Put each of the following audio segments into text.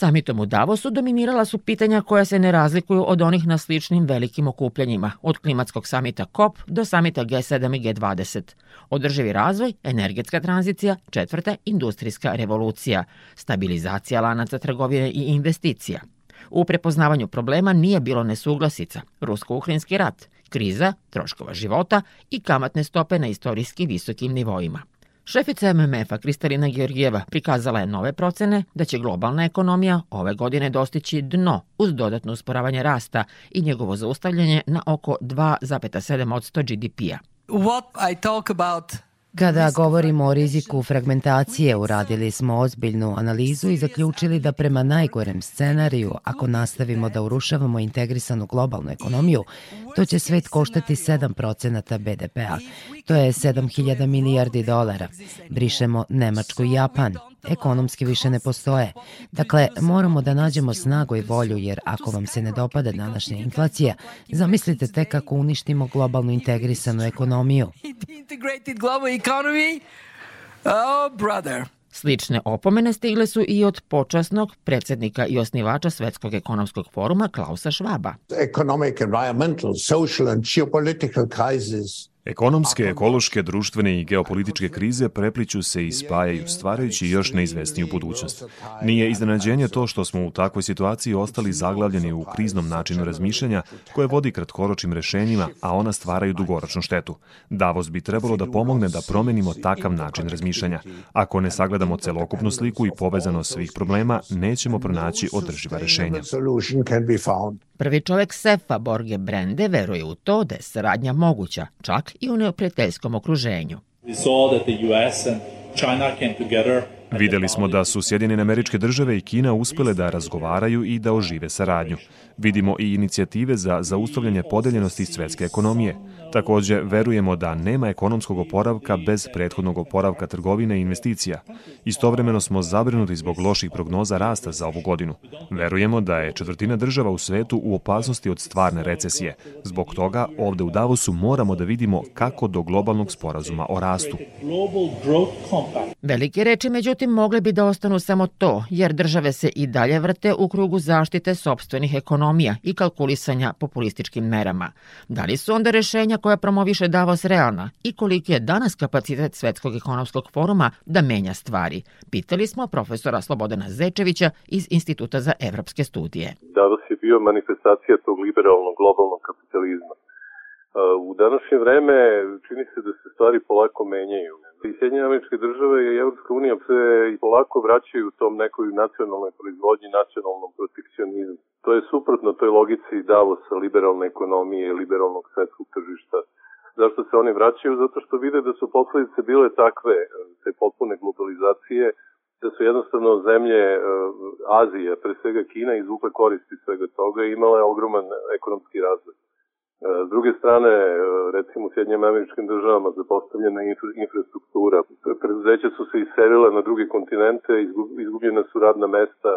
Samitom u Davosu dominirala su pitanja koja se ne razlikuju od onih na sličnim velikim okupljanjima, od klimatskog samita COP do samita G7 i G20. Održivi razvoj, energetska tranzicija, četvrta industrijska revolucija, stabilizacija lanaca trgovine i investicija. U prepoznavanju problema nije bilo nesuglasica, rusko-ukrajinski rat, kriza, troškova života i kamatne stope na istorijski visokim nivoima. Šefica MMF-a Kristalina Georgijeva prikazala je nove procene da će globalna ekonomija ove godine dostići dno uz dodatno usporavanje rasta i njegovo zaustavljanje na oko 2,7% GDP-a. What I talk about Kada govorimo o riziku fragmentacije, uradili smo ozbiljnu analizu i zaključili da prema najgorem scenariju, ako nastavimo da urušavamo integrisanu globalnu ekonomiju, to će svet koštati 7% BDP-a. To je 7000 milijardi dolara. Brišemo Nemačku i Japan ekonomski više ne postoje. Dakle, moramo da nađemo snagu i volju, jer ako vam se ne dopada današnja inflacija, zamislite te kako uništimo globalnu integrisanu ekonomiju. Oh, brother. Slične opomene stigle su i od počasnog predsednika i osnivača Svetskog ekonomskog foruma Klausa Švaba. Economic, environmental, social and geopolitical crises Ekonomske, ekološke, društvene i geopolitičke krize prepliću se i spajaju, stvarajući još neizvesniju budućnost. Nije iznenađenje to što smo u takvoj situaciji ostali zaglavljeni u kriznom načinu razmišljanja koje vodi kratkoročnim rešenjima, a ona stvaraju dugoročnu štetu. Davos bi trebalo da pomogne da promenimo takav način razmišljanja. Ako ne sagledamo celokupnu sliku i povezanost svih problema, nećemo pronaći održiva rešenja. Prvi čovek Sefa Borge Brende veruje u to da je saradnja moguća, čak i u neoprijateljskom okruženju. We saw that the US and China came together Videli smo da su Sjedinjene američke države i Kina uspele da razgovaraju i da ožive saradnju. Vidimo i inicijative za zaustavljanje podeljenosti svetske ekonomije. Takođe, verujemo da nema ekonomskog oporavka bez prethodnog oporavka trgovine i investicija. Istovremeno smo zabrinuti zbog loših prognoza rasta za ovu godinu. Verujemo da je četvrtina država u svetu u opasnosti od stvarne recesije. Zbog toga, ovde u Davosu moramo da vidimo kako do globalnog sporazuma o rastu. Velike reči, međutim, mogle bi da ostanu samo to, jer države se i dalje vrte u krugu zaštite sobstvenih ekonomija i kalkulisanja populističkim merama. Da li su onda rešenja koja promoviše Davos realna i koliki je danas kapacitet Svetskog ekonomskog foruma da menja stvari? Pitali smo profesora Slobodana Zečevića iz Instituta za evropske studije. Davos je bio manifestacija tog liberalnog globalnog kapitalizma. U današnje vreme čini se da se stvari polako menjaju. I Sjedinjene američke države i Evropska unija se polako vraćaju tom nekoj nacionalnoj proizvodnji, nacionalnom protekcionizmu. To je suprotno toj logici Davosa, liberalne ekonomije, liberalnog svetskog tržišta. Zašto se oni vraćaju? Zato što vide da su posledice bile takve, te potpune globalizacije, da su jednostavno zemlje Azije, pre svega Kina, izvukle koristi svega toga i imale ogroman ekonomski razvoj. S druge strane, recimo u Sjednjim američkim državama zapostavljena infrastruktura, preduzeća su se iselila na druge kontinente, izgubljena su radna mesta,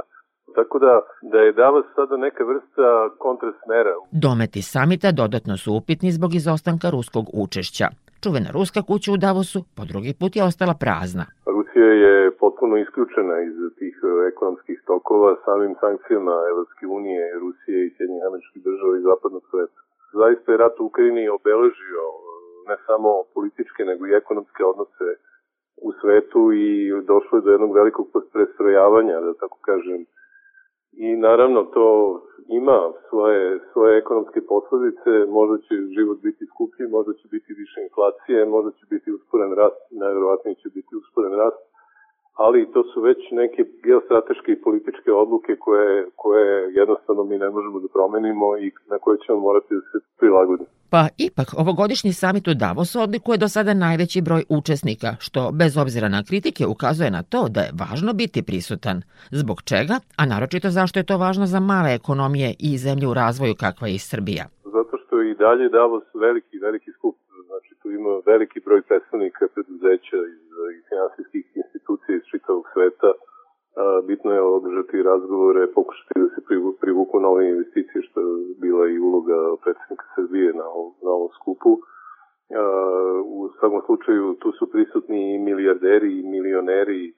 Tako da, da je Davos sada neka vrsta kontrasmera. Dometi samita dodatno su upitni zbog izostanka ruskog učešća. Čuvena ruska kuća u Davosu po drugi put je ostala prazna. Rusija je potpuno isključena iz tih e, ekonomskih tokova samim sankcijama Evropske unije, Rusije i Sjednjih američkih država i zapadnog sveta. Zaista je rat u Ukrajini obeležio e, ne samo političke nego i ekonomske odnose u svetu i došlo je do jednog velikog prestrojavanja, da tako kažem, I naravno to ima svoje, svoje ekonomske posledice, možda će život biti skuplji, možda će biti više inflacije, možda će biti usporen rast, najverovatnije će biti usporen rast, ali to su već neke geostrateške i političke odluke koje, koje jednostavno mi ne možemo da promenimo i na koje ćemo morati da se prilagodimo. Pa ipak, ovogodišnji samit u Davosu odlikuje do sada najveći broj učesnika, što bez obzira na kritike ukazuje na to da je važno biti prisutan. Zbog čega, a naročito zašto je to važno za male ekonomije i zemlje u razvoju kakva je i Srbija? Zato što i dalje Davos veliki, veliki skup. Znači tu ima veliki broj predstavnika preduzeća iz, iz finansijskih institucija iz čitavog sveta. Bitno je održati razgovore, pokušati da se privuku nove investicije, što je bila i uloga predsednika Srbije na ovom, na ovom skupu. U svakom slučaju tu su prisutni i milijarderi i milioneri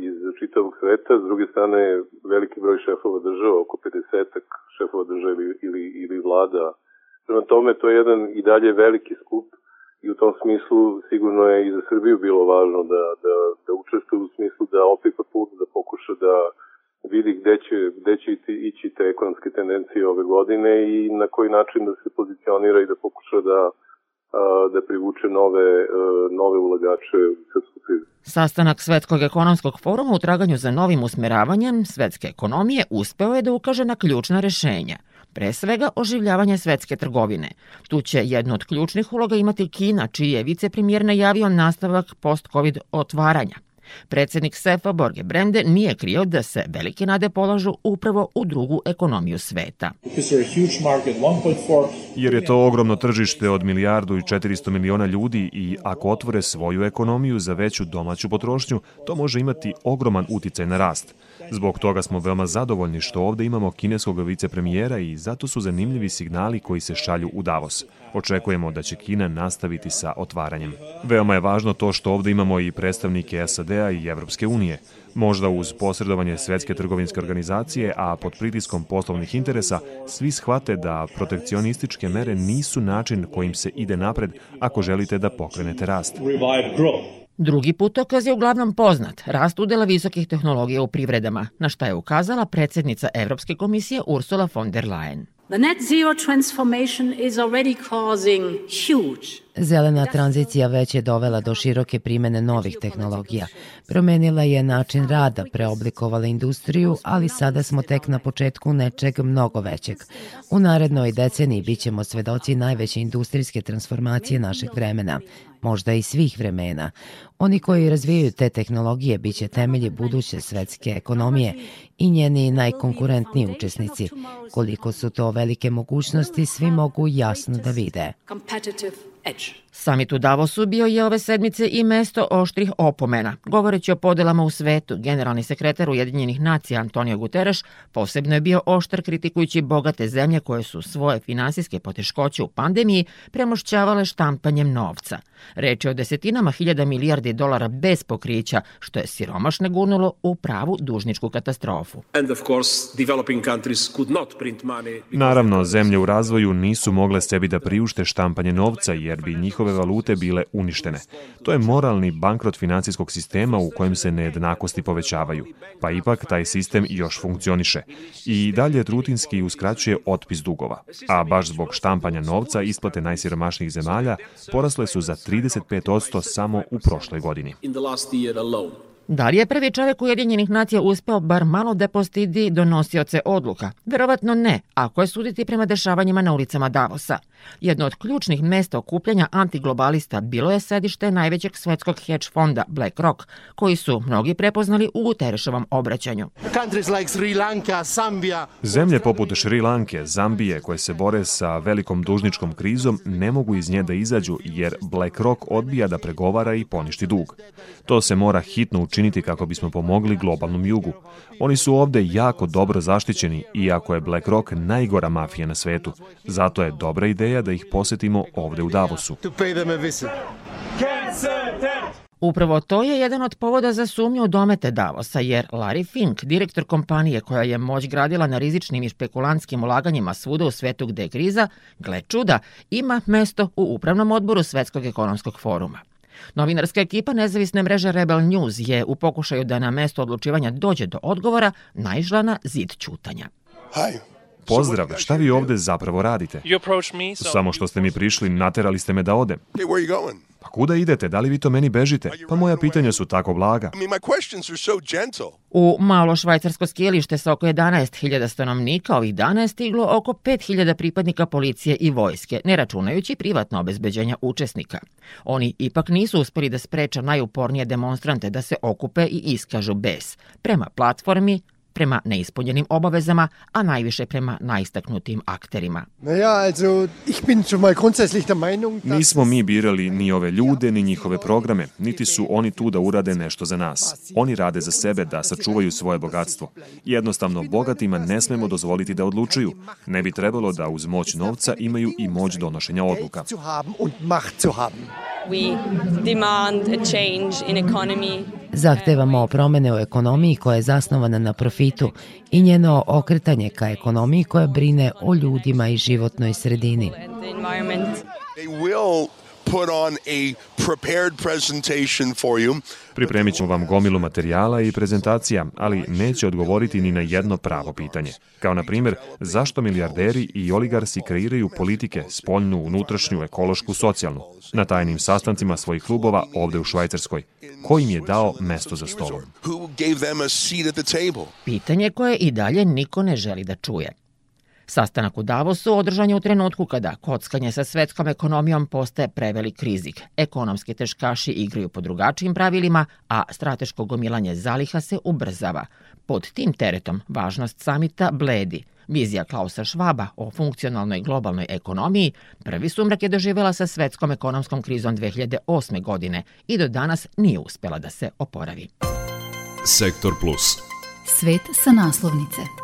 iz čitavog sveta, s druge strane veliki broj šefova država, oko 50 šefova država ili, ili, ili vlada. Prema tome, to je jedan i dalje veliki skup i u tom smislu sigurno je i za Srbiju bilo važno da, da, da učestvuje u smislu da opipa put, da pokuša da vidi gde će, gde će ići te ekonomske tendencije ove godine i na koji način da se pozicionira i da pokuša da da privuče nove, nove ulagače u svetsku krizu. Sastanak Svetskog ekonomskog foruma u traganju za novim usmeravanjem svetske ekonomije uspeo je da ukaže na ključna rešenja – pre svega oživljavanje svetske trgovine. Tu će jednu od ključnih uloga imati Kina, čiji je vicepremijer najavio nastavak post-covid otvaranja. Predsednik SEFA Borge Brende nije krio da se velike nade polažu upravo u drugu ekonomiju sveta. Jer je to ogromno tržište od milijardu i 400 miliona ljudi i ako otvore svoju ekonomiju za veću domaću potrošnju, to može imati ogroman uticaj na rast. Zbog toga smo veoma zadovoljni što ovde imamo kineskog vicepremijera i zato su zanimljivi signali koji se šalju u Davos. Očekujemo da će Kina nastaviti sa otvaranjem. Veoma je važno to što ovde imamo i predstavnike SAD-a i Evropske unije. Možda uz posredovanje Svetske trgovinske organizacije, a pod pritiskom poslovnih interesa, svi shvate da protekcionističke mere nisu način kojim se ide napred ako želite da pokrenete rast. Drugi putokaz je uglavnom poznat, rast udela visokih tehnologija u privredama, na šta je ukazala predsednica Evropske komisije Ursula von der Leyen. The net zero transformation is already causing huge Zelena tranzicija već je dovela do široke primene novih tehnologija. Promenila je način rada, preoblikovala industriju, ali sada smo tek na početku nečeg mnogo većeg. U narednoj deceniji bit ćemo svedoci najveće industrijske transformacije našeg vremena, možda i svih vremena. Oni koji razvijaju te tehnologije bit će temelji buduće svetske ekonomije i njeni najkonkurentniji učesnici. Koliko su to velike mogućnosti, svi mogu jasno da vide. Edge. Samit u Davosu bio je ove sedmice i mesto oštrih opomena. Govoreći o podelama u svetu, generalni sekretar Ujedinjenih nacija Antonio Guterres posebno je bio oštar kritikujući bogate zemlje koje su svoje finansijske poteškoće u pandemiji premošćavale štampanjem novca. Reč je o desetinama hiljada milijardi dolara bez pokrića, što je siromašne gurnulo u pravu dužničku katastrofu. Naravno, zemlje u razvoju nisu mogle sebi da priušte štampanje novca jer bi njihove njihove valute bile uništene. To je moralni bankrot financijskog sistema u kojem se nejednakosti povećavaju, pa ipak taj sistem još funkcioniše i dalje rutinski uskraćuje otpis dugova, a baš zbog štampanja novca isplate najsiromašnijih zemalja porasle su za 35% samo u prošloj godini. Da li je prvi čovek Ujedinjenih nacija uspeo bar malo da postidi donosioce odluka? Verovatno ne, ako je suditi prema dešavanjima na ulicama Davosa. Jedno od ključnih mesta okupljanja antiglobalista bilo je sedište najvećeg svetskog hedge fonda BlackRock, koji su mnogi prepoznali u Guterešovom obraćanju. Zemlje poput Šri Lanke, Zambije, koje se bore sa velikom dužničkom krizom, ne mogu iz nje da izađu jer BlackRock odbija da pregovara i poništi dug. To se mora hitno učiniti kako bismo pomogli globalnom jugu. Oni su ovde jako dobro zaštićeni, iako je BlackRock najgora mafija na svetu. Zato je dobra ideja da ih posetimo ovde u Davosu. Upravo to je jedan od povoda za sumnju u domete Davosa, jer Larry Fink, direktor kompanije koja je moć gradila na rizičnim i špekulantskim ulaganjima svuda u svetu gde je kriza, gle čuda, ima mesto u upravnom odboru Svetskog ekonomskog foruma. Novinarska ekipa nezavisne mreže Rebel News je u pokušaju da na mesto odlučivanja dođe do odgovora naišla na zid ćutanja. Hi. Pozdrav, šta vi ovde zapravo radite? Samo što ste mi prišli, naterali ste me da odem. Pa kuda idete? Da li vi to meni bežite? Pa moja pitanja su tako blaga. U malo švajcarsko skijelište sa oko 11.000 stanovnika ovih dana je stiglo oko 5.000 pripadnika policije i vojske, ne računajući privatno obezbeđenja učesnika. Oni ipak nisu uspeli da spreča najupornije demonstrante da se okupe i iskažu bes. Prema platformi prema neispunjenim obavezama, a najviše prema najistaknutim akterima. Nismo mi birali ni ove ljude, ni njihove programe, niti su oni tu da urade nešto za nas. Oni rade za sebe da sačuvaju svoje bogatstvo. Jednostavno, bogatima ne smemo dozvoliti da odlučuju. Ne bi trebalo da uz moć novca imaju i moć donošenja odluka. Zahtevamo promene u ekonomiji koja je zasnovana na profitu i njeno okretanje ka ekonomiji koja brine o ljudima i životnoj sredini. Put on a prepared presentation for you. Pripremit ćemo vam gomilu materijala i prezentacija, ali neće odgovoriti ni na jedno pravo pitanje. Kao na primjer, zašto milijarderi i oligarsi kreiraju politike, spoljnu, unutrašnju, ekološku, socijalnu, na tajnim sastancima svojih klubova ovde u Švajcarskoj. Ko im je dao mesto za stolom? Pitanje koje i dalje niko ne želi da čuje. Sastanak u Davosu održan je u trenutku kada kockanje sa svetskom ekonomijom postaje prevelik rizik. Ekonomski teškaši igraju po drugačijim pravilima, a strateško gomilanje zaliha se ubrzava. Pod tim teretom važnost samita bledi. Vizija Klausa Švaba o funkcionalnoj globalnoj ekonomiji prvi sumrak je doživjela sa svetskom ekonomskom krizom 2008. godine i do danas nije uspela da se oporavi. Sektor Plus. Svet sa naslovnice.